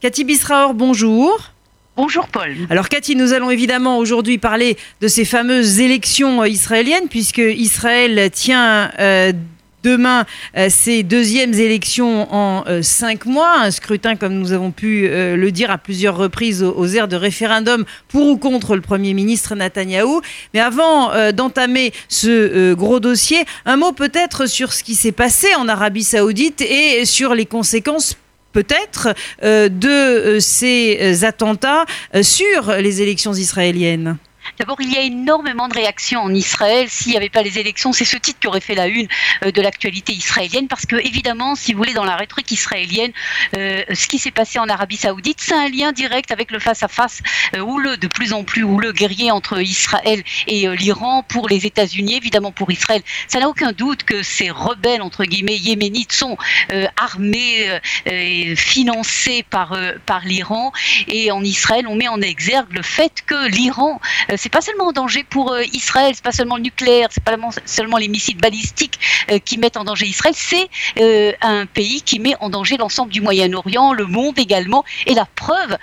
Cathy Bisraor, bonjour. Bonjour Paul. Alors Cathy, nous allons évidemment aujourd'hui parler de ces fameuses élections israéliennes, puisque Israël tient euh, demain euh, ces deuxièmes élections en euh, cinq mois, un scrutin comme nous avons pu euh, le dire à plusieurs reprises aux, aux, airs de référendum pour ou contre le Premier ministre Netanyahou. Mais avant d'entamer ce gros dossier, un mot peut-être sur ce qui s'est passé en Arabie saoudite et sur les conséquences peut-être de ces attentats sur les élections israéliennes. D'abord, il y a énormément de réactions en Israël. S'il n'y avait pas les élections, c'est ce titre qui aurait fait la une euh, de l'actualité israélienne, parce que évidemment, si vous voulez, dans la rhétorique israélienne, euh, ce qui s'est passé en Arabie Saoudite, c'est un lien direct avec le face-à-face euh, houleux, de plus en plus houleux, guerrier entre Israël et l'Iran pour les États-Unis, évidemment pour Israël. Ça n'a aucun doute que ces rebelles entre guillemets yéménites sont armés financés par par l'Iran. Et en Israël, on met en exergue le fait que l'Iran c'est pas seulement en danger pour euh, Israël, c'est pas seulement le nucléaire, c'est pas seulement les missiles balistiques euh, qui mettent en danger Israël, c'est euh, un pays qui met en danger l'ensemble du Moyen-Orient, le monde également, et la preuve,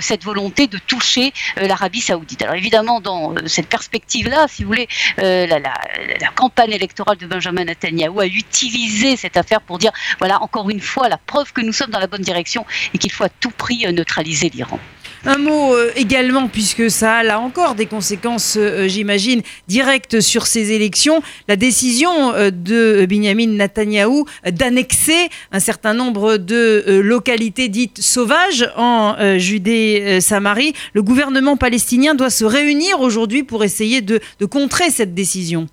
cette volonté de toucher l'Arabie Saoudite. Alors évidemment, dans cette perspective-là, si vous voulez, la, la, la, campagne électorale de Benjamin Netanyahu a utilisé cette affaire pour dire, voilà, encore une fois, la preuve que nous sommes dans la bonne direction et qu'il faut à tout prix neutraliser l'Iran. Un mot euh, également, puisque ça a là encore des conséquences, euh, j'imagine, directes sur ces élections, la décision euh, de Benjamin Netanyahou d'annexer un certain nombre de localités dites sauvages en Judée-Samarie. Le gouvernement palestinien doit se réunir aujourd'hui pour essayer de contrer cette décision.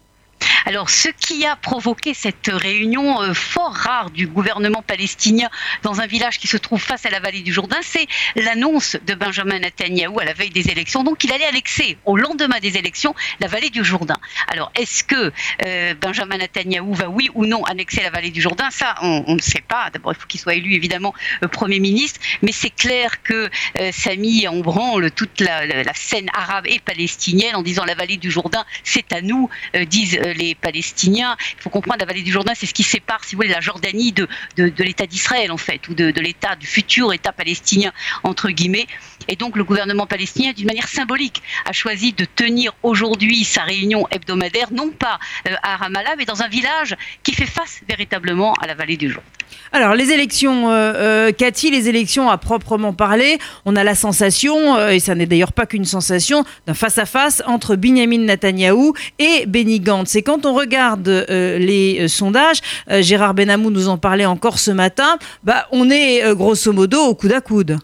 Alors, ce qui a provoqué cette réunion euh, fort rare du gouvernement palestinien dans un village qui se trouve face à la vallée du Jourdain, c'est l'annonce de Benjamin Netanyahou à la veille des élections. Donc, il allait annexer au lendemain des élections la vallée du Jourdain. Alors, est-ce que euh, Benjamin Netanyahou va, oui ou non, annexer la vallée du Jourdain? Ça, on, ne sait pas. D'abord, il faut qu'il soit élu, évidemment, euh, Premier ministre. Mais c'est clair que ça a mis en branle toute la, la, scène arabe et palestinienne en disant la vallée du Jourdain, c'est à nous, disent les Palestiniens. Il faut comprendre la vallée du Jourdain, c'est ce qui sépare, si vous voulez, la Jordanie de, de, l'État d'Israël, en fait, ou de, l'État, du futur État palestinien, entre guillemets. Et donc, le gouvernement palestinien, d'une manière symbolique, a choisi de tenir aujourd'hui sa réunion hebdomadaire, non pas euh, à Ramallah, mais dans un village qui fait face véritablement à la vallée du Jourdain. Alors, les élections, euh, euh, Cathy, les élections à proprement parler, on a la sensation, et ça n'est d'ailleurs pas qu'une sensation, d'un face-à-face entre Benjamin Netanyahou et Benny Gantz. Et quand on regarde euh, les sondages, euh, Gérard Benamou nous en parlait encore ce matin, bah, on est euh, grosso modo au coude à coude.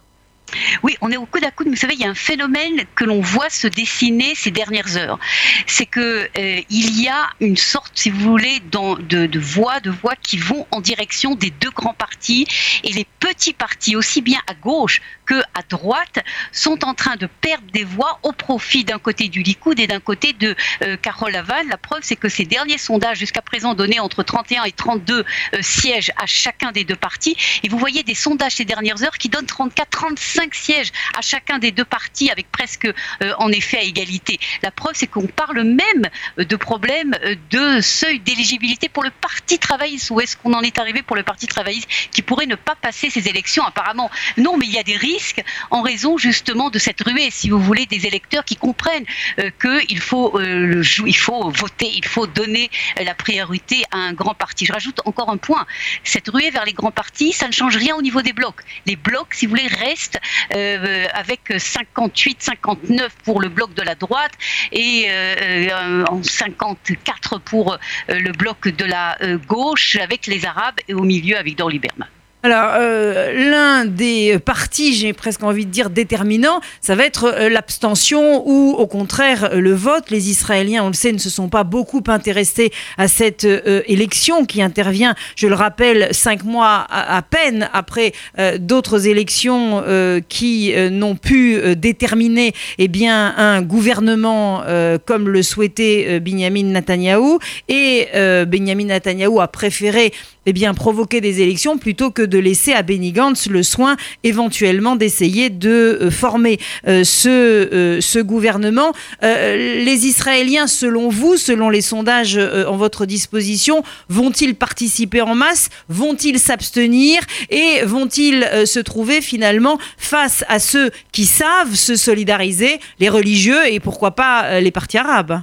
Oui, on est au coude à coude, mais vous savez, il y a un phénomène que l'on voit se dessiner ces dernières heures. C'est que euh, il y a une sorte, si vous voulez, de voix, de voix qui vont en direction des deux grands partis et les petits partis, aussi bien à gauche que à droite, sont en train de perdre des voix au profit d'un côté du Likoud et d'un côté de euh, Carole Laval. La preuve, c'est que ces derniers sondages jusqu'à présent donnaient entre 31 et 32 euh, sièges à chacun des deux partis. Et vous voyez des sondages ces dernières heures qui donnent 34, 35 cinq sièges à chacun des deux partis avec presque euh, en effet à égalité. La preuve, c'est qu'on parle même de problèmes de seuil d'éligibilité pour le Parti travailliste. Où est-ce qu'on en est arrivé pour le Parti travailliste qui pourrait ne pas passer ces élections Apparemment, non, mais il y a des risques en raison justement de cette ruée, si vous voulez, des électeurs qui comprennent euh, qu'il faut, euh, il faut voter, il faut donner euh, la priorité à un grand parti. Je rajoute encore un point. Cette ruée vers les grands partis, ça ne change rien au niveau des blocs. Les blocs, si vous voulez, restent avec 58, 59 pour le bloc de la droite et en 54 pour le bloc de la gauche avec les Arabes et au milieu avec Dorly Berman. Alors, euh, l'un des partis, j'ai presque envie de dire déterminant, ça va être euh, l'abstention ou au contraire le vote. Les Israéliens, on le sait, ne se sont pas beaucoup intéressés à cette euh, élection qui intervient, je le rappelle, cinq mois à, peine après euh, d'autres élections euh, qui euh, n'ont pu euh, déterminer eh un gouvernement euh, comme le souhaitait euh, Benjamin Netanyahou. Et euh, Benjamin Netanyahou a préféré eh provoquer des élections plutôt que de de laisser à Benny Gantz le soin éventuellement d'essayer de former ce, ce gouvernement. les Israéliens, selon vous, selon les sondages en votre disposition, vont-ils participer en masse? Vont-ils s'abstenir? Et vont-ils se trouver finalement face à ceux qui savent se solidariser, les religieux et pourquoi pas les partis arabes?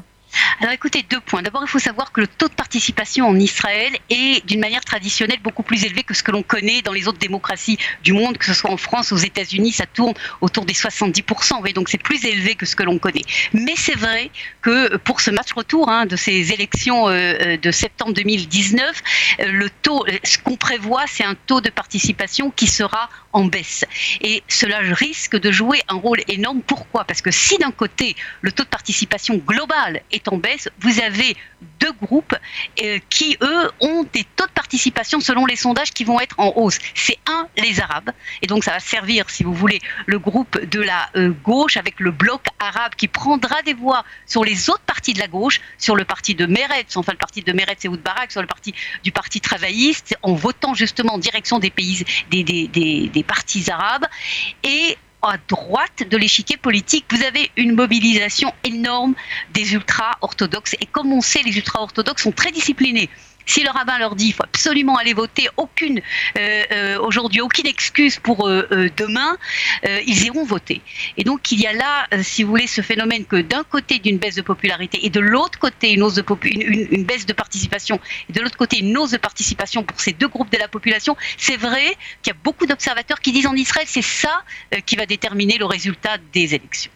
Alors écoutez, deux points. D'abord, il faut savoir que le taux de participation en Israël est d'une manière traditionnelle beaucoup plus élevé que ce que l'on connaît dans les autres démocraties du monde, que ce soit en France, aux États-Unis, ça tourne autour des 70%. Voyez, donc c'est plus élevé que ce que l'on connaît. Mais c'est vrai que pour ce match retour hein, de ces élections euh, euh, de septembre 2019, euh, le taux, ce qu'on prévoit, c'est un taux de participation qui sera en baisse. Et cela risque de jouer un rôle énorme. Pourquoi? Parce que si d'un côté, le taux de participation global est en baisse, vous avez deux groupes euh, qui, eux, ont des taux de participation selon les sondages qui vont être en hausse. C'est un, les Arabes. Et donc ça va servir, si vous voulez, le groupe de la euh, gauche avec le bloc arabe qui prendra des voix sur les autres partis de la gauche, sur le parti de Meretz, enfin le parti de Meretz et Barak, sur le parti du parti travailliste, en votant justement en direction des pays, des, des, des, des partis arabes. Et à droite de l'échiquier politique, vous avez une mobilisation énorme des ultra-orthodoxes. Et comme on sait, les ultra-orthodoxes sont très disciplinés. Si le rabbin leur dit qu'il faut absolument aller voter, aucune euh, euh, aujourd'hui, aucune excuse pour euh, demain, ils iront voter. Et donc il y a là, si vous voulez, ce phénomène que d'un côté d'une baisse de popularité et de l'autre côté une, une, baisse de participation et de l'autre côté une hausse de participation pour ces deux groupes de la population, c'est vrai qu'il y a beaucoup d'observateurs qui disent en Israël c'est ça qui va déterminer le résultat des élections.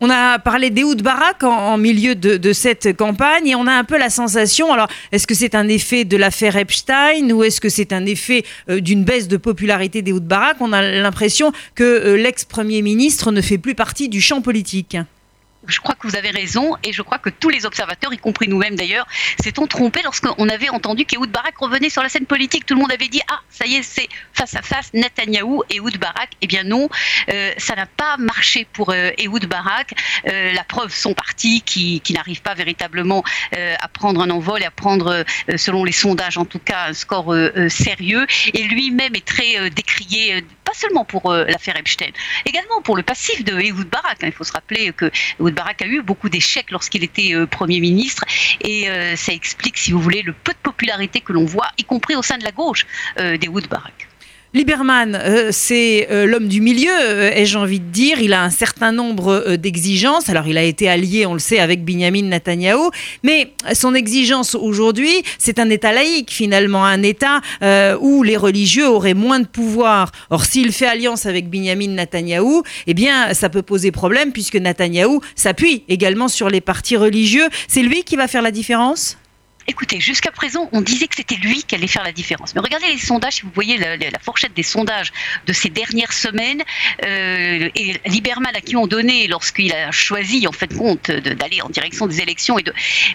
On a parlé d'Ehoud Barak en, milieu de, cette campagne et on a un peu la sensation, alors est-ce que c'est un effet de l'affaire Epstein ou est-ce que c'est un effet euh, d'une baisse de popularité d'Ehoud Barak On a l'impression que euh, l'ex-premier ministre ne fait plus partie du champ politique je crois que vous avez raison et je crois que tous les observateurs, y compris nous-mêmes d'ailleurs, s'étant trompés lorsqu'on avait entendu qu'Ehoud Barak revenait sur la scène politique. Tout le monde avait dit Ah, ça y est, c'est face à face Netanyahou et Ehud Barak. Eh bien non, euh, ça n'a pas marché pour euh, Ehud Barak. Euh, la preuve, son parti qui, qui n'arrive pas véritablement à prendre un envol et à prendre, selon les sondages en tout cas, un score sérieux. Et lui-même est très décrié pas seulement pour euh, l'affaire Epstein, également pour le passif de Ehud Barak. Hein. Il faut se rappeler que Ehud Barak a eu beaucoup d'échecs lorsqu'il était euh, Premier ministre et euh, ça explique, si vous voulez, le peu de popularité que l'on voit, y compris au sein de la gauche d'Ehud Barak. Lieberman, euh, c'est euh, l'homme du milieu, euh, ai-je envie de dire. Il a un certain nombre d'exigences. Alors, il a été allié, on le sait, avec Binyamin Netanyahou. Mais son exigence aujourd'hui, c'est un État laïque, finalement. Un État où les religieux auraient moins de pouvoir. Or, s'il fait alliance avec Binyamin Netanyahou, eh bien, ça peut poser problème puisque Netanyahou s'appuie également sur les partis religieux. C'est lui qui va faire la différence? Écoutez, jusqu'à présent, on disait que c'était lui qui allait faire la différence. Mais regardez les sondages, si vous voyez la, fourchette des sondages de ces dernières semaines, euh, et Lieberman à qui on donnait, lorsqu'il a choisi, en fait, compte d'aller en direction des élections, et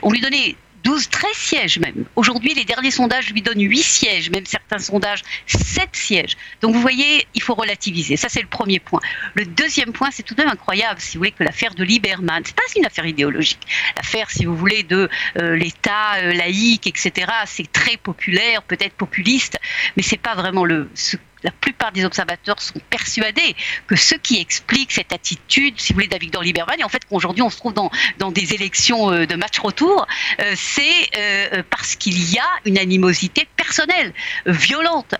on lui donnait 12, 13 sièges même. Aujourd'hui, les derniers sondages lui donnent 8 sièges, même certains sondages 7 sièges. Donc vous voyez, il faut relativiser. Ça, c'est le premier point. Le deuxième point, c'est tout de même incroyable, si vous voulez, que l'affaire de Lieberman, c'est pas une affaire idéologique. L'affaire, si vous voulez, de euh, l'État euh, laïque, etc., c'est très populaire, peut-être populiste, mais c'est pas vraiment le, la plupart des observateurs sont persuadés que ce qui explique cette attitude, si vous voulez, d'Avigdor Lieberman, et en fait qu'aujourd'hui on se trouve dans, des élections euh, de match retour, euh, c'est euh, parce qu'il y a une animosité personnelle, violente,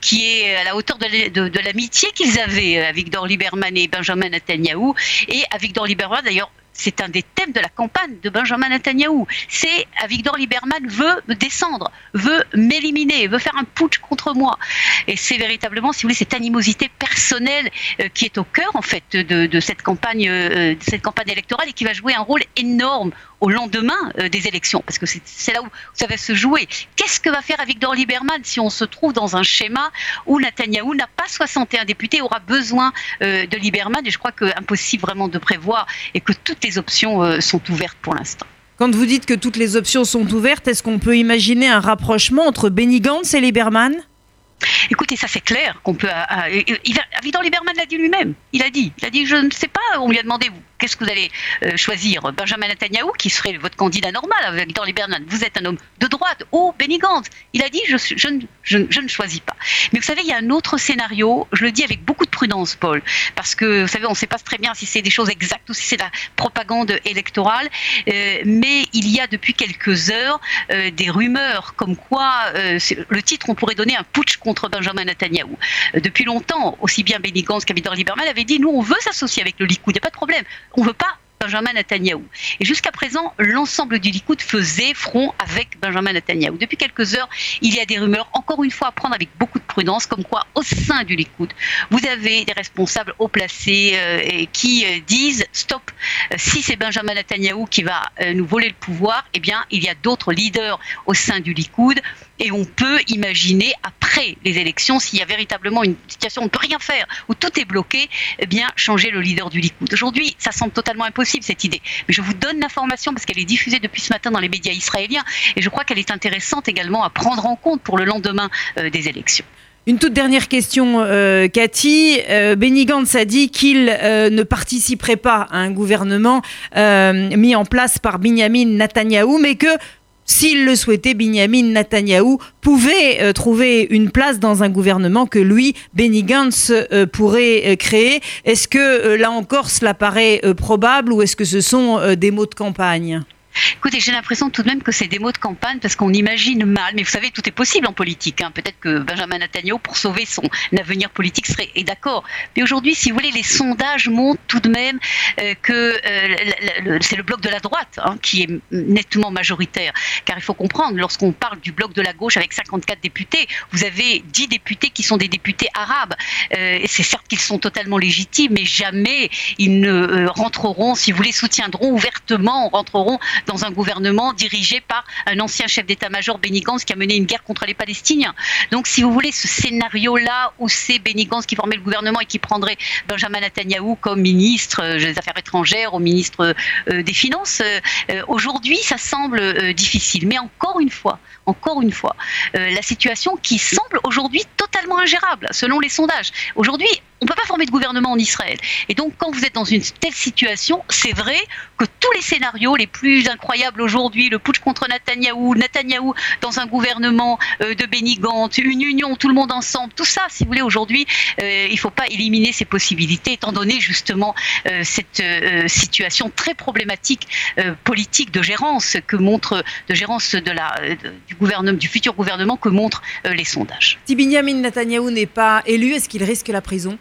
qui est à la hauteur de l'amitié qu'ils avaient, Avigdor Lieberman et Benjamin Netanyahu, et Avigdor Lieberman d'ailleurs c'est un des thèmes de la campagne de Benjamin Netanyahu. C'est Avigdor Lieberman veut me descendre, veut m'éliminer, veut faire un putsch contre moi. Et c'est véritablement, si vous voulez, cette animosité personnelle euh, qui est au cœur en fait de, cette campagne, euh, de cette campagne électorale et qui va jouer un rôle énorme au lendemain euh, des élections, parce que c'est là où ça va se jouer. Qu'est-ce que va faire Avigdor Lieberman si on se trouve dans un schéma où Netanyahou n'a pas 61 députés, aura besoin de Lieberman, et je crois que impossible vraiment de prévoir et que toutes les options euh, sont ouvertes pour l'instant. Quand vous dites que toutes les options sont ouvertes, est-ce qu'on peut imaginer un rapprochement entre Benny Gantz et Lieberman? Écoutez, ça c'est clair qu'on peut. Euh, euh, Lieberman l'a dit lui-même. Il a dit, il a dit, je ne sais pas. On lui a demandé, qu'est-ce que vous allez euh, choisir Benjamin Netanyahu, qui serait votre candidat normal avec dans les. Vous êtes un homme de droite ou Benny Gantz. Il a dit je, je, je, je, ne choisis pas. Mais vous savez, il y a un autre scénario. Je le dis avec beaucoup de prudence, Paul, parce que vous savez, on ne sait pas très bien si c'est des choses exactes ou si c'est de la propagande électorale. Euh, mais il y a depuis quelques heures euh, des rumeurs comme quoi le titre on pourrait donner un putsch contre Benjamin Netanyahu. Depuis longtemps, aussi bien Benny Gantz qu'Avidor Lieberman avait dit nous on veut s'associer avec le Il n'y a pas de problème. On veut pas Benjamin Netanyahou. Et jusqu'à présent, l'ensemble du Likoud faisait front avec Benjamin Netanyahou. Depuis quelques heures, il y a des rumeurs, encore une fois à prendre avec beaucoup de prudence, comme quoi au sein du Likoud, vous avez des responsables haut placés euh, qui euh, disent stop, euh, si c'est Benjamin Netanyahou qui va nous voler le pouvoir, eh bien, il y a d'autres leaders au sein du Likoud et on peut imaginer après les élections, s'il y a véritablement une situation où on ne peut rien faire, où tout est bloqué, eh bien changer le leader du Likoud. Aujourd'hui, ça semble totalement impossible cette idée, mais je vous donne l'information parce qu'elle est diffusée depuis ce matin dans les médias israéliens et je crois qu'elle est intéressante également à prendre en compte pour le lendemain euh, des élections. Une toute dernière question, euh, Cathy. Euh, Benny Gantz a dit qu'il ne participerait pas à un gouvernement mis en place par Benjamin Netanyahou, mais que s'il le souhaitait, Benjamin Netanyahou pouvait euh, trouver une place dans un gouvernement que lui, Benny Gantz, euh, pourrait euh, créer. Est-ce que là encore cela paraît probable ou est-ce que ce sont des mots de campagne? Écoutez, j'ai l'impression tout de même que c'est des mots de campagne parce qu'on imagine mal, mais vous savez, tout est possible en politique. Hein. Peut-être que Benjamin Netanyahu, pour sauver son avenir politique, serait d'accord. Mais aujourd'hui, si vous voulez, les sondages montrent tout de même euh, que euh, c'est le bloc de la droite hein, qui est nettement majoritaire. Car il faut comprendre, lorsqu'on parle du bloc de la gauche avec 54 députés, vous avez 10 députés qui sont des députés arabes. Euh, c'est certes qu'ils sont totalement légitimes, mais jamais ils ne rentreront, si vous voulez, soutiendront ouvertement, rentreront dans un gouvernement dirigé par un ancien chef d'état-major, Benny Gantz, qui a mené une guerre contre les Palestiniens. Donc, si vous voulez, ce scénario-là, où c'est Benny Gantz qui formait le gouvernement et qui prendrait Benjamin Netanyahou comme ministre euh, des Affaires étrangères ou ministre euh, des Finances, euh, euh, aujourd'hui, ça semble euh, difficile. Mais encore une fois, encore une fois, euh, la situation qui semble aujourd'hui totalement ingérable, selon les sondages. Aujourd'hui, on peut former de gouvernement en Israël. Et donc, quand vous êtes dans une telle situation, c'est vrai que tous les scénarios les plus incroyables aujourd'hui, le putsch contre Netanyahou, Netanyahou dans un gouvernement euh, de Benny une union, tout le monde ensemble, tout ça, si vous voulez, aujourd'hui, euh, il ne faut pas éliminer ces possibilités, étant donné justement euh, cette situation très problématique politique de gérance que montre, de gérance de la, du gouvernement, du futur gouvernement que montrent les sondages. Si Benjamin Netanyahou n'est pas élu, est-ce qu'il risque la prison?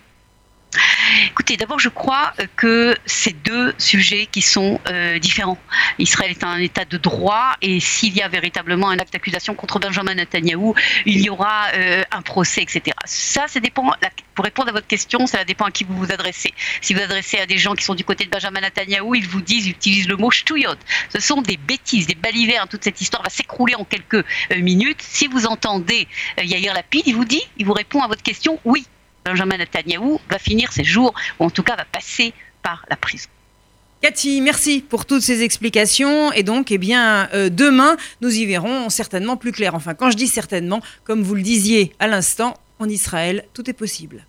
Écoutez, d'abord, je crois euh, que c'est deux sujets qui sont euh, différents. Israël est un État de droit et s'il y a véritablement un acte d'accusation contre Benjamin Netanyahou, il y aura euh, un procès, etc. Ça, ça dépend. Pour répondre à votre question, ça dépend à qui vous vous adressez. Si vous adressez à des gens qui sont du côté de Benjamin Netanyahou, ils vous disent, ils utilisent le mot ch'touillot. Ce sont des bêtises, des balivernes. Toute cette histoire va s'écrouler en quelques minutes. Si vous entendez Yair Lapid, il vous dit, il vous répond à votre question, oui. Benjamin Netanyahou va finir ses jours, ou en tout cas va passer par la prison. Cathy, merci pour toutes ces explications. Et donc, eh bien, euh, demain, nous y verrons certainement plus clair. Enfin, quand je dis certainement, comme vous le disiez à l'instant, en Israël, tout est possible.